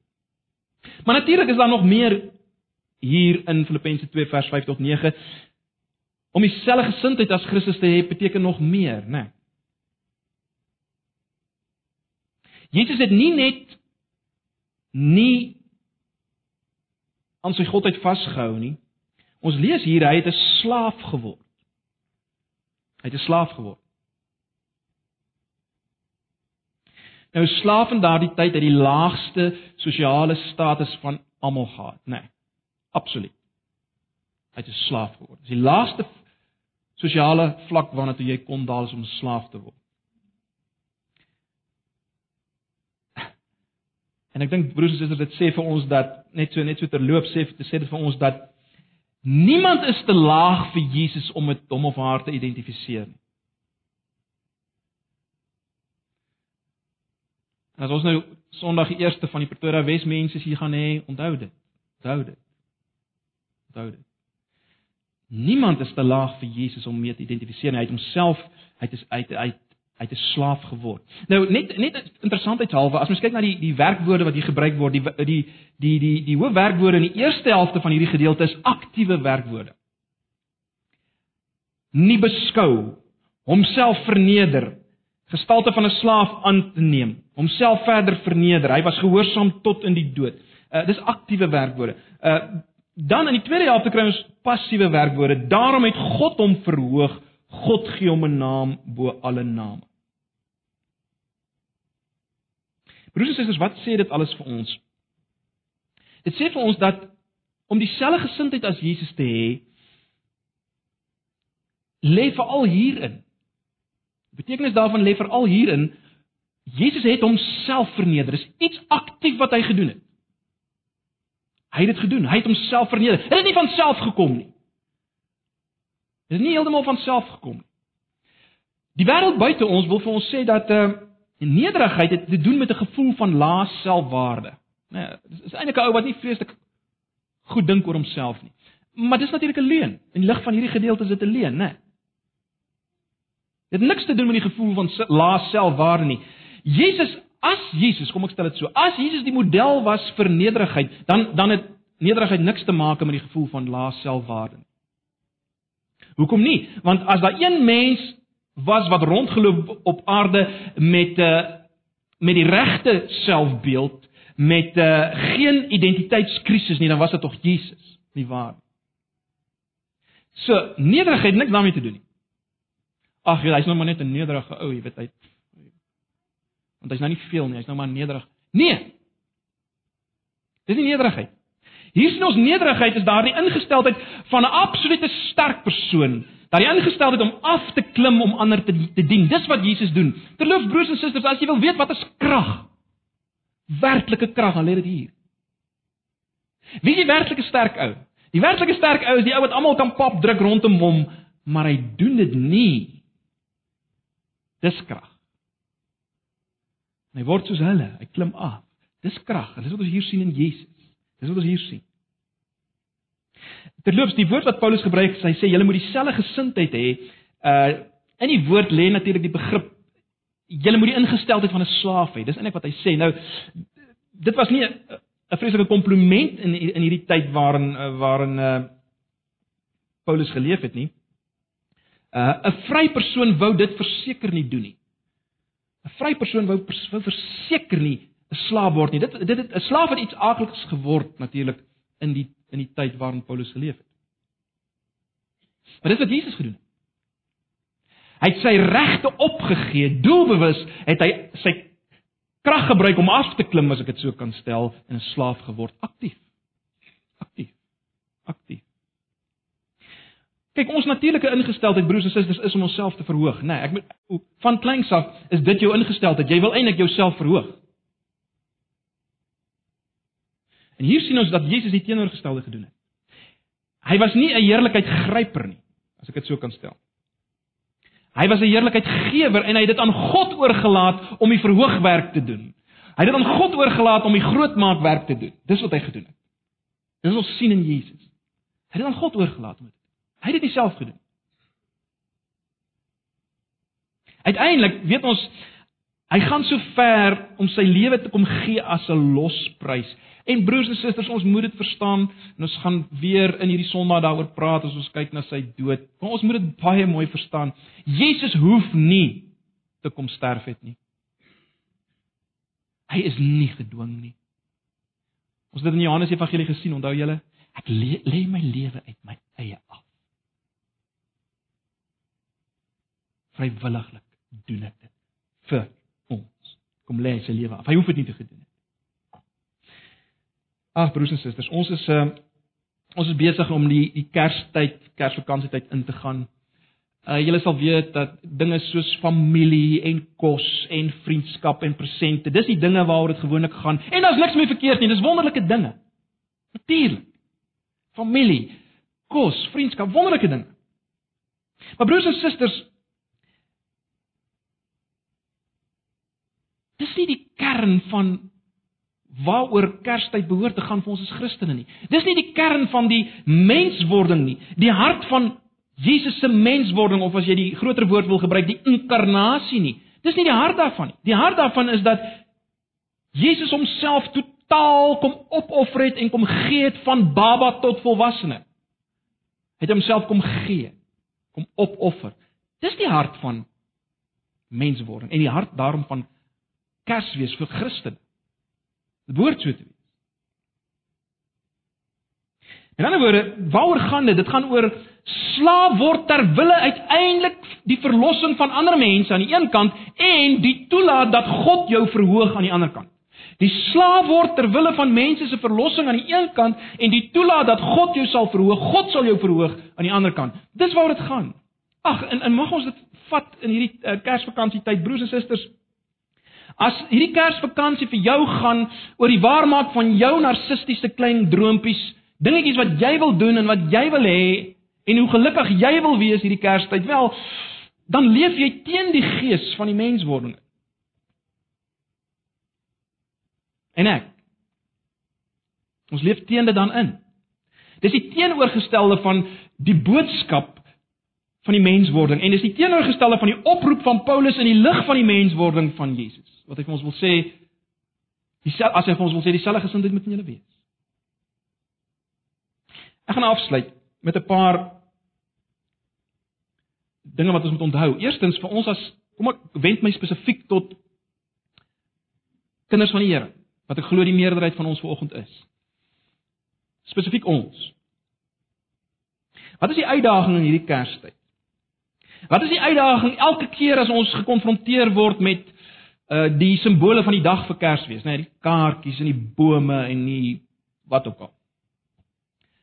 Maar natuurlik is daar nog meer hier in Filippense 2 vers 5 tot 9 Om dieselfde gesindheid as Christus te hê beteken nog meer, né? Nee. Jesus het nie net nie aan sy godheid vasgehou nie. Ons lees hier hy het 'n slaaf geword. Hy het 'n slaaf geword. Nou slaaf in daardie tyd het die laagste sosiale status van almal gehad, né? Nee, absoluut. Hy het 'n slaaf geword. Dis die laagste sosiale vlak waarna toe jy kon daal om slaaf te word. En ek dink broers en susters dit sê vir ons dat net so net so terloop sê dit sê dit vir ons dat niemand is te laag vir Jesus om met hom of haar te identifiseer nie. En as ons nou Sondag die eerste van die Pretoria Wes mense hier gaan hê, onthou dit. Onthou dit. Onthou dit. Niemand is te laag vir Jesus om mee te identifiseer. Hy het homself uit is uit uit uit 'n slaaf geword. Nou net net interessantheidshalwe, as mens kyk na die die werkwoorde wat hier gebruik word, die die die die die hoof werkwoorde in die eerste helfte van hierdie gedeelte is aktiewe werkwoorde. Nie beskou, homself verneder, gestalte van 'n slaaf aan te neem, homself verder verneder. Hy was gehoorsaam tot in die dood. Uh, dis aktiewe werkwoorde. Uh Dan in die tweede helfte kry ons passiewe werkwoorde. Daarom het God hom verhoog. God gee hom 'n naam bo alle name. Broers en susters, wat sê dit alles vir ons? Dit sê vir ons dat om dieselfde gesindheid as Jesus te hê, lê veral hierin. Die betekenis daarvan lê veral hierin Jesus het homself verneder. Dis iets aktief wat hy gedoen het. Hy het dit gedoen. Hy het homself verneder. Dit het nie van self gekom nie. Dit het nie heeltemal van self gekom nie. Die wêreld buite ons wil vir ons sê dat uh nederigheid het te doen met 'n gevoel van lae selfwaarde. Nee, dis is eintlik 'n ou wat nie vreeslik goed dink oor homself nie. Maar dis natuurlik 'n leuen. In lig van hierdie gedeelte is dit 'n leuen, né? Dit het niks te doen met die gevoel van lae selfwaarde nie. Jesus As Jesus, kom ek stel dit so, as Jesus die model was vir nederigheid, dan dan het nederigheid niks te maak met die gevoel van lae selfwaarde nie. Hoekom nie? Want as daar een mens was wat rondgeloop op aarde met 'n uh, eh, met die regte selfbeeld, met uh, geen identiteitskrisis nie, dan was dit tog Jesus, nie waar nie? So, nederigheid niks daarmee te doen nie. Ag, hy's nou maar net 'n nederige ou, jy weet hy Want hy's nou nie veel nie, hy's nou maar nederig. Nee. Dis nie nederigheid. Hier sien ons nederigheid is daardie ingesteldheid van 'n absolute sterk persoon, daardie ingesteldheid om af te klim om ander te te dien. Dis wat Jesus doen. Terloops broers en susters, as jy wil weet wat is krag? Werklike krag, dan lê dit hier. Wie is die werklike sterk ou? Die werklike sterk ou is die ou wat almal kan pap druk rondom hom, maar hy doen dit nie. Dis krag. En hy word soos hulle, hy klim af. Dis krag. Dis wat ons hier sien in Jesus. Dis wat ons hier sien. Terloops, die woord wat Paulus gebruik, hy sê julle moet dieselfde gesindheid hê. Uh in die woord lê natuurlik die begrip julle moet die ingesteldheid van 'n slaaf hê. Dis eintlik wat hy sê. Nou dit was nie 'n vreeslike kompliment in in hierdie tyd waarin waarin uh Paulus geleef het nie. Uh 'n vry persoon wou dit verseker nie doen nie. 'n Vry persoon wou wou verseker nie 'n slaaf word nie. Dit dit 'n slaaf het iets aakliks geword natuurlik in die in die tyd waarin Paulus geleef het. Maar dis wat Jesus gedoen het. Hy het sy regte opgegee, doelbewus het hy sy krag gebruik om af te klim as ek dit so kan stel en 'n slaaf geword, aktief. Aktief. Aktief. Kyk, ons natuurlike ingesteldheid broers en susters is om onsself te verhoog, né? Nee, ek moet van kleins af is dit jou ingesteldheid. Jy wil eintlik jouself verhoog. En hier sien ons dat Jesus die teenoorgestelde gedoen het. Hy was nie 'n heerlikheidgryper nie, as ek dit so kan stel. Hy was 'n heerlikheidgewer en hy het dit aan God oorgelaat om die verhoogwerk te doen. Hy het dit aan God oorgelaat om die grootmaakwerk te doen. Dis wat hy gedoen het. Dis ons sien in Jesus. Hy het aan God oorgelaat om dit Hy het dit self gedoen. Uiteindelik, weet ons, hy gaan so ver om sy lewe te kom gee as 'n losprys. En broers en susters, ons moet dit verstaan en ons gaan weer in hierdie Sondag daaroor praat as ons kyk na sy dood. Maar ons moet dit baie mooi verstaan. Jesus hoef nie te kom sterf het nie. Hy is nie gedwing nie. Ons het dit in Johannes Evangelie gesien, onthou julle? Ek lê le my lewe uit my eie af. vrywilliglik doen ek dit vir ons. Kom lê sy lewe af. Hy hoef dit nie te gedoen het. Ag broers en susters, ons is uh ons is besig om die die Kerstyd, Kersvakansietyd in te gaan. Uh julle sal weet dat dinge soos familie en kos en vriendskap en presente, dis die dinge waaroor dit gewoonlik gaan. En daar's niks mee verkeerd nie, dis wonderlike dinge. Natuurlik. Familie, kos, vriendskap, wonderlike dinge. Maar broers en susters, Dis nie die kern van waaroor Kerstyd behoort te gaan vir ons as Christene nie. Dis nie die kern van die menswording nie. Die hart van Jesus se menswording of as jy die groter woord wil gebruik, die inkarnasie nie. Dis nie die hart daarvan nie. Die hart daarvan is dat Jesus homself totaal kom opoffer het en kom gee het van baba tot volwassene. Het homself kom gee, kom opoffer. Dis die hart van menswording en die hart daarom van Kersfees vir Christen. Dit behoort so te wees. In ander woorde, waaroor gaan dit? Dit gaan oor slaaf word ter wille uiteindelik die verlossing van ander mense aan die een kant en die toelaat dat God jou verhoog aan die ander kant. Die slaaf word ter wille van mense se verlossing aan die een kant en die toelaat dat God jou sal verhoog, God sal jou verhoog aan die ander kant. Dis waaroor dit gaan. Ag, en, en mag ons dit vat in hierdie uh, Kersvakansietyd, broers en susters, As hierdie Kersvakansie vir jou gaan oor die waarmaak van jou narcistiese klein droompies, dingetjies wat jy wil doen en wat jy wil hê en hoe gelukkig jy wil wees hierdie Kerstyd, wel, dan leef jy teen die gees van die menswording. En ek ons leef teen dit dan in. Dis die teenoorgestelde van die boodskap van die menswording en dis die teenoorgestelde van die oproep van Paulus in die lig van die menswording van Jesus wat hy vir ons wil sê dieselfde as hy vir ons wil sê dieselfde gesindheid moet in julle wees. Ek gaan afsluit met 'n paar dinge wat ons moet onthou. Eerstens vir ons as kom ek wend my spesifiek tot kinders van die Here wat ek glo die meerderheid van ons vanoggend is. Spesifiek ons. Wat is die uitdaging in hierdie Kerstyd? Wat is die uitdaging elke keer as ons gekonfronteer word met uh die simbole van die dag vir Kersfees, né, nee, die kaartjies en die bome en die wat ook al.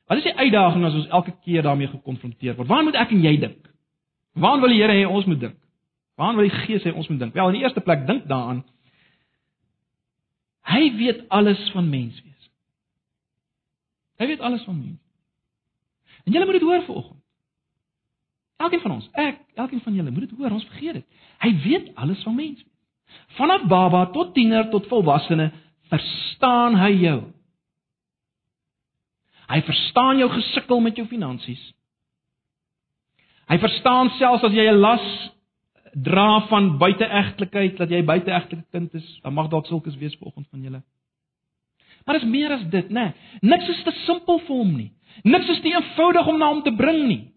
Wat is die uitdaging as ons elke keer daarmee gekonfronteer word? Waar moet ek en jy dink? Waar wil die Here hê ons moet dink? Waar wil die Gees hê ons moet dink? Wel, in die eerste plek dink daaraan Hy weet alles van menswees. Hy weet alles van mens. En julle moet dit hoor vanoggend. Elkeen van ons, ek, elkeen van julle moet dit hoor, ons vergeet dit. Hy weet alles van menswees. Vanaf baba tot tiener tot volwassene verstaan hy jou. Hy verstaan jou gesukkel met jou finansies. Hy verstaan selfs as jy 'n las dra van buiteegtelikheid dat jy buiteegtelike kind is, dan mag dalk sulkes wees vanoggend van julle. Maar dit is meer as dit, né? Nee. Niks is te simpel vir hom nie. Niks is te eenvoudig om na hom te bring nie.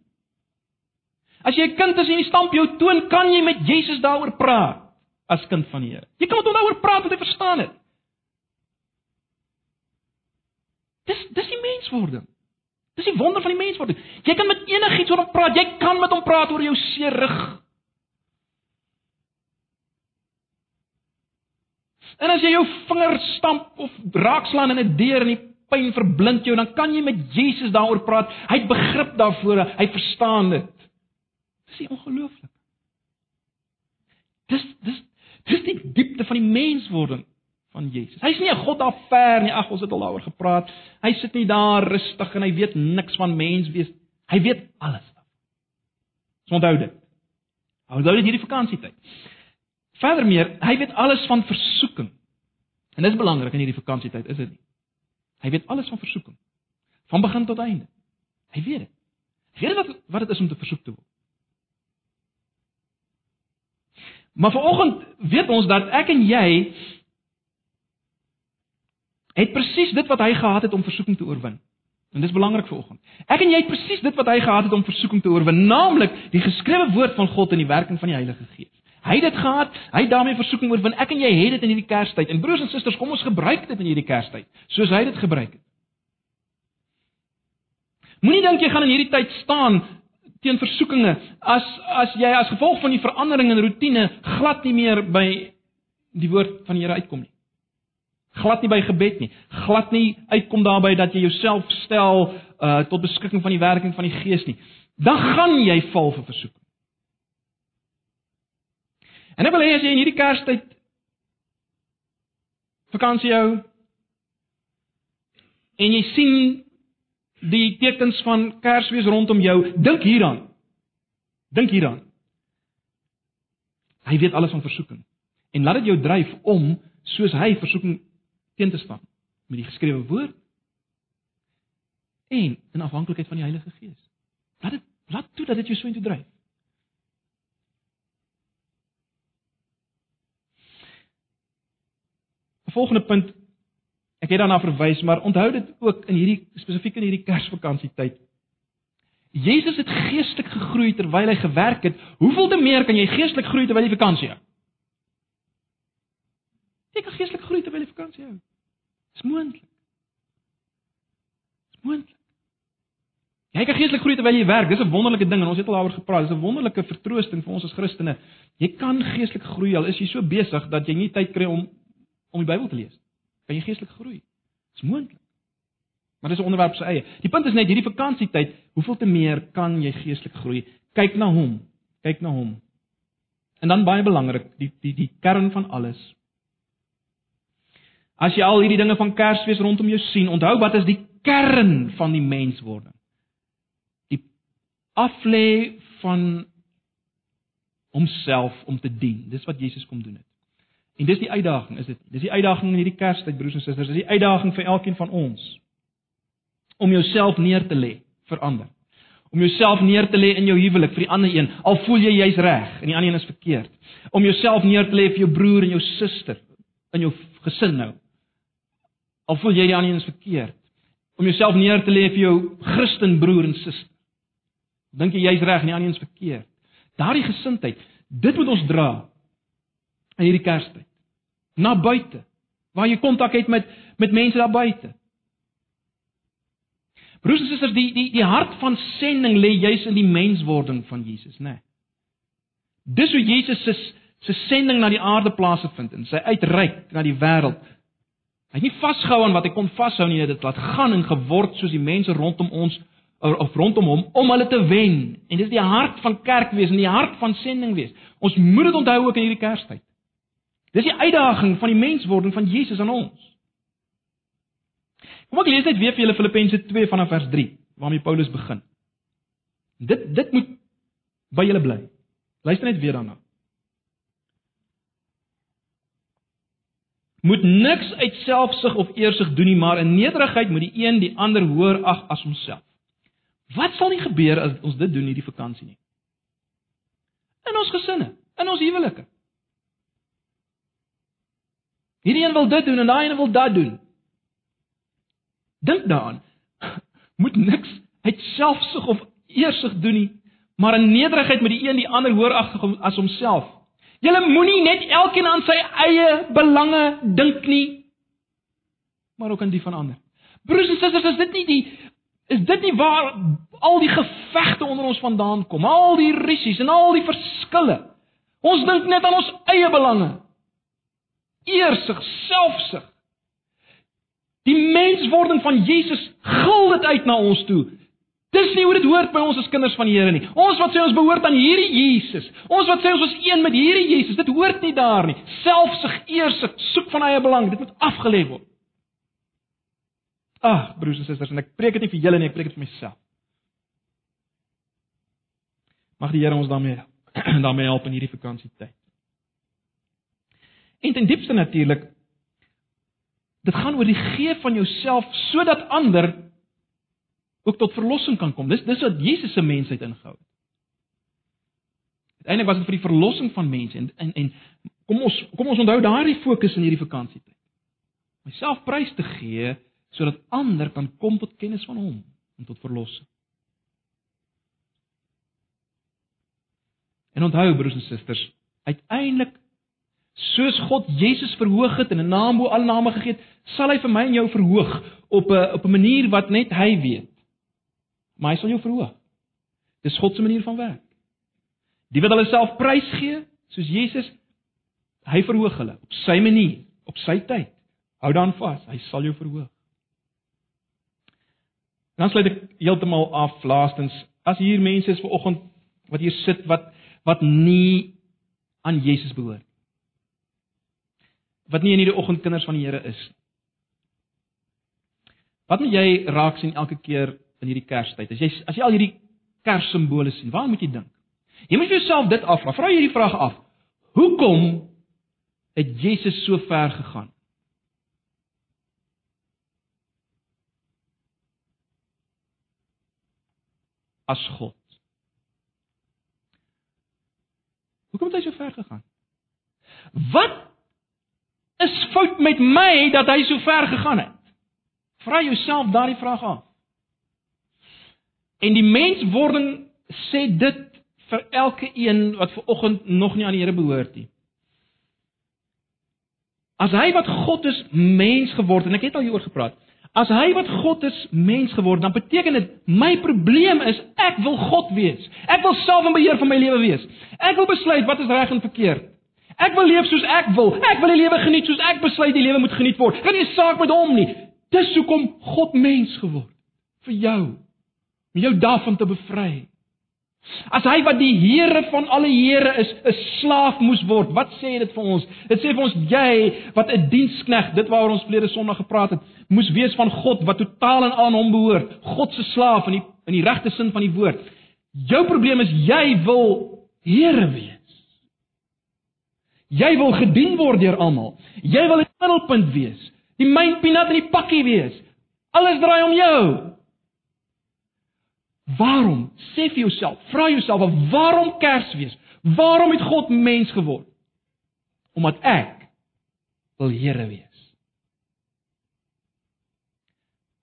As jy 'n kind is en jy stamp jou toon, kan jy met Jesus daaroor praat as kind van die Here. Jy kan met hom daaroor praat want hy verstaan dit. Dis dis die menswording. Dis die wonder van die menswording. Jy kan met enigiets oor hom praat. Jy kan met hom praat oor jou seer rug. En as jy jou vinger stamp of raakslaan in 'n deur en die pyn verblind jou, dan kan jy met Jesus daaroor praat. Hy het begrip daarvoor. Hy verstaan dit. Dis ongelooflik. Dis dis dis die diepte van die menswording van Jesus. Hy's nie 'n God daar ver nie. Ag, ons het al daaroor gepraat. Hy sit nie daar rustig en hy weet niks van mens wees. Hy weet alles. Ons onthou dit. Onthou dit hierdie vakansietyd. Verder meer, hy weet alles van versoeking. En dis belangrik in hierdie vakansietyd, is dit nie? Hy weet alles van versoeking. Van begin tot einde. Hy weet dit. Hy weet wat wat dit is om te versoek te word. Maar vanoggend weet ons dat ek en jy het presies dit wat hy gehad het om versoeking te oorwin. En dis belangrik vir oggend. Ek en jy het presies dit wat hy gehad het om versoeking te oorwin, naamlik die geskrewe woord van God en die werking van die Heilige Gees. Hy het dit gehad, hy het daarmee versoeking oorwin. Ek en jy het dit in hierdie Kerstyd. En broers en susters, kom ons gebruik dit in hierdie Kerstyd, soos hy dit gebruik het. Moenie dink jy gaan in hierdie tyd staan teen versoekinge as as jy as gevolg van die verandering in rotine glad nie meer by die woord van die Here uitkom nie glad nie by gebed nie. Glad nie uitkom daarby dat jy jouself stel uh tot beskikking van die werking van die Gees nie. Dan gaan jy val vir versoeking. En ek wil hê as jy in hierdie Kerstyd vakansie hou en jy sien die tekens van Kersfees rondom jou, dink hieraan. Dink hieraan. Hy weet alles van versoeking. En laat dit jou dryf om soos hy versoeking teen te staan met die geskrewe woord en in afhanklikheid van die Heilige Gees. Laat dit laat toe dat dit jou so intoe dryf. Volgende punt ek het daarna verwys, maar onthou dit ook in hierdie spesifiek in hierdie Kersvakansietyd. Jesus het geestelik gegroei terwyl hy gewerk het. Hoeveel te meer kan jy geestelik groei terwyl jy vakansie hou? Jy kan geestelik groei terwyl jy vakansie hou. Dis moontlik. Dis moontlik. Jy kan geestelik groei terwyl jy werk. Dis 'n wonderlike ding en ons het al daaroor gepraat. Dis 'n wonderlike vertroosting vir ons as Christene. Jy kan geestelik groei al is jy so besig dat jy nie tyd kry om om die Bybel te lees. Kan jy geestelik groei? Dis moontlik. Maar dis 'n onderwerp se eie. Die punt is net hierdie vakansietyd, hoeveel te meer kan jy geestelik groei? Kyk na hom. Kyk na hom. En dan baie belangrik, die die die kern van alles As jy al hierdie dinge van Kersfees rondom jou sien, onthou wat is die kern van die menswording? Die aflê van homself om te dien. Dis wat Jesus kom doen het. En dis die uitdaging, is dit? Dis die uitdaging in hierdie Kerstyd, broers en susters, dis die uitdaging vir elkeen van ons om jouself neer te lê vir ander. Om jouself neer te lê in jou huwelik vir die ander een, al voel jy jy's reg en die ander een is verkeerd. Om jouself neer te lê vir jou broer en jou suster in jou gesin nou. Al voel jy die ander een is verkeerd. Om jouself neer te lê vir jou Christen broer en suster. Dink jy jy's reg en die ander een is verkeerd. Daardie gesindheid, dit moet ons dra in hierdie Kerstyd. Na buite, waar jy kontak het met met mense daar buite. Broers en susters, die die die hart van sending lê juis in die menswording van Jesus, né? Nee. Dis hoe Jesus se se sending na die aarde plaasvind en sy uitreik na die wêreld Hy het nie vasgehou aan wat hy kon vashou nie, dit laat gaan en geword soos die mense rondom ons of rondom hom om hulle te wen. En dis die hart van kerk wees en die hart van sending wees. Ons moet dit onthou ook in hierdie Kerstyd. Dis die uitdaging van die menswording van Jesus aan ons. Kom ek lees net weer vir julle Filippense 2 vanaf vers 3 waarmee Paulus begin. Dit dit moet by julle bly. Luister net weer daarna. moet niks uit selfsug of eersug doen nie, maar in nederigheid moet die een die ander hoër ag as homself. Wat sal nie gebeur as ons dit doen hierdie vakansie nie? In ons gesinne, in ons huwelike. Hierdie een wil dit doen en daai een wil dat doen. Dink daaraan. *laughs* Moet niks uit selfsug of eersug doen nie, maar in nederigheid moet die een die ander hoër ag as homself. Julle moenie net elkeen aan sy eie belange dink nie, maar ook aan die van ander. Broers en susters, is dit nie die is dit nie waar al die gevegte onder ons vandaan kom? Al die rusies en al die verskille. Ons dink net aan ons eie belange. Eersig, selfsug. Die menswording van Jesus gil dit uit na ons toe. Dis nie hoe dit hoort by ons as kinders van die Here nie. Ons wat sê ons behoort aan hierdie Jesus. Ons wat sê ons is een met hierdie Jesus. Dit hoort nie daar nie. Selfsug, eersig, soek van eie belang, dit moet afgelê word. Ag, broers en susters, en ek preek dit nie vir julle nie, ek preek dit vir myself. Mag die Here ons daarmee *clears throat* daarmee help in hierdie vakansietyd. En ten diepste natuurlik dit gaan oor die gee van jouself sodat ander ook tot verlossing kan kom. Dis dis wat Jesus se mensheid ingehou het. Uiteindelik was dit vir die verlossing van mense en en en kom ons kom ons onthou daardie fokus in hierdie vakansietyd. Myself prys te gee sodat ander kan kom tot kennis van hom en tot verlossing. En onthou broers en susters, uiteindelik soos God Jesus verhoog het en 'n naam bo alle name gegee het, sal hy vir my en jou verhoog op 'n op 'n manier wat net hy weet maar hy sal jou verhoog. Dis God se manier van werk. Die wat hulle self prys gee, soos Jesus, hy verhoog hulle op sy manier, op sy tyd. Hou dan vas, hy sal jou verhoog. Dan sluit ek heeltemal af laastens, as hier mense is vanoggend wat hier sit wat wat nie aan Jesus behoort. Wat nie in hierdie oggend kinders van die Here is. Wat moet jy raak sien elke keer in hierdie Kerstyd. As jy as jy al hierdie Kerssimbole sien, waar moet jy dink? Jy moet jouself dit afvra. Vra hierdie vraag af. Hoekom het Jesus so ver gegaan? As God. Hoekom het hy so ver gegaan? Wat is fout met my dat hy so ver gegaan het? Vra jouself daardie vraag af. En die menswording sê dit vir elke een wat ver oggend nog nie aan die Here behoort nie. As hy wat God is mens geword en ek het al hieroor gepraat. As hy wat God is mens geword, dan beteken dit my probleem is ek wil God wees. Ek wil self in beheer van my lewe wees. Ek wil besluit wat is reg en verkeerd. Ek wil leef soos ek wil. Ek wil die lewe geniet soos ek besluit die lewe moet geniet word. Dit is saak met hom nie. Dis hoekom God mens geword vir jou om jou daarvan te bevry. As hy wat die Here van alle Here is, 'n slaaf moes word, wat sê dit vir ons? Dit sê vir ons jy wat 'n dienskneg, dit waaroor ons verlede Sondag gepraat het, moes wees van God wat totaal en aan hom behoort, God se slaaf in die in die regte sin van die woord. Jou probleem is jy wil Here wees. Jy wil gedien word deur almal. Jy wil die middelpunt wees, die myn pinat in die pakkie wees. Alles draai om jou. Waarom? Sê vir jouself, vra jouself, waarom Kersfees? Waarom het God mens geword? Omdat ek wil Here wees.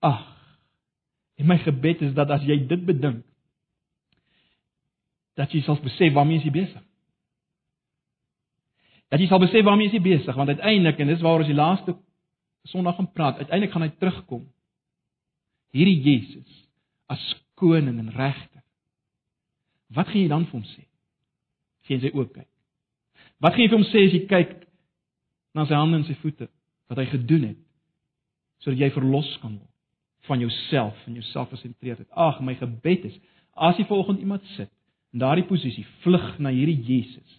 Ag. En my gebed is dat as jy dit bedink, dat jy sal besef waarmee jy besig is. Dat jy sal besef waarmee jy besig, want uiteindelik en dis waaroor ons die laaste Sondag gaan praat, uiteindelik gaan hy terugkom. Hierdie Jesus as koning en regter. Wat gaan jy dan vir hom sê? As jy in sy oë kyk. Wat gaan jy vir hom sê as jy kyk na sy hande en sy voete wat hy gedoen het sodat jy verlos kan word van jouself en jou selfgesentreerdheid. Ag, my gebed is as jy volgende iemand sit in daardie posisie, vlug na hierdie Jesus.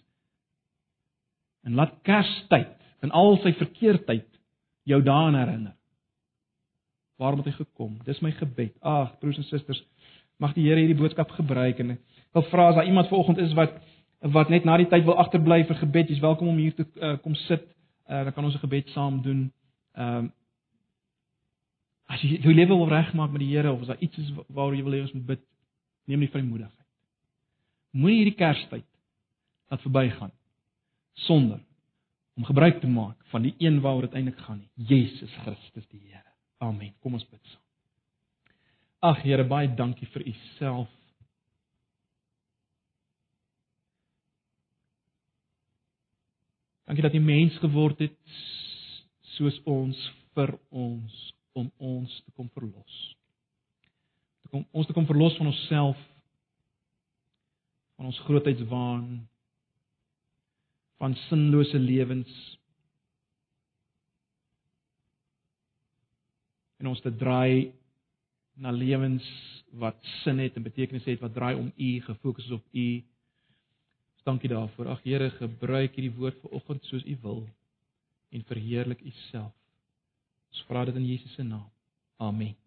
En laat Kerstyd en al sy verkeerdheid jou daaraan herinner. Waarom het hy gekom? Dis my gebed. Ag, broers en susters, mag die Here hierdie boodskap gebruik en ek wil vra as daar iemand vanoggend is wat wat net na die tyd wil agterbly vir gebed, jy's welkom om hier te uh, kom sit. Uh, dan kan ons 'n gebed saam doen. Ehm uh, As jy jou lewe wil regmaak met die Here of as daar iets is waaroor jy wil hê ons moet bid, neem die vrymoedigheid. Moenie hierdie Kerstyd laat verbygaan sonder om gebruik te maak van die een waaroor dit eintlik gaan Jesus Christus die Here. Amen. Kom ons bid saam. Ag Here, baie dankie vir u self. Dankie dat u mens geword het soos ons vir ons om ons te kom verlos. Te kom ons te kom verlos van onsself van ons grootheidswaan van sinlose lewens en ons te draai na lewens wat sin het en betekenis het wat draai om U, gefokus is op U. Dankie daarvoor. Ag Here, gebruik hierdie woord vanoggend soos U wil en verheerlik U self. Ons vra dit in Jesus se naam. Amen.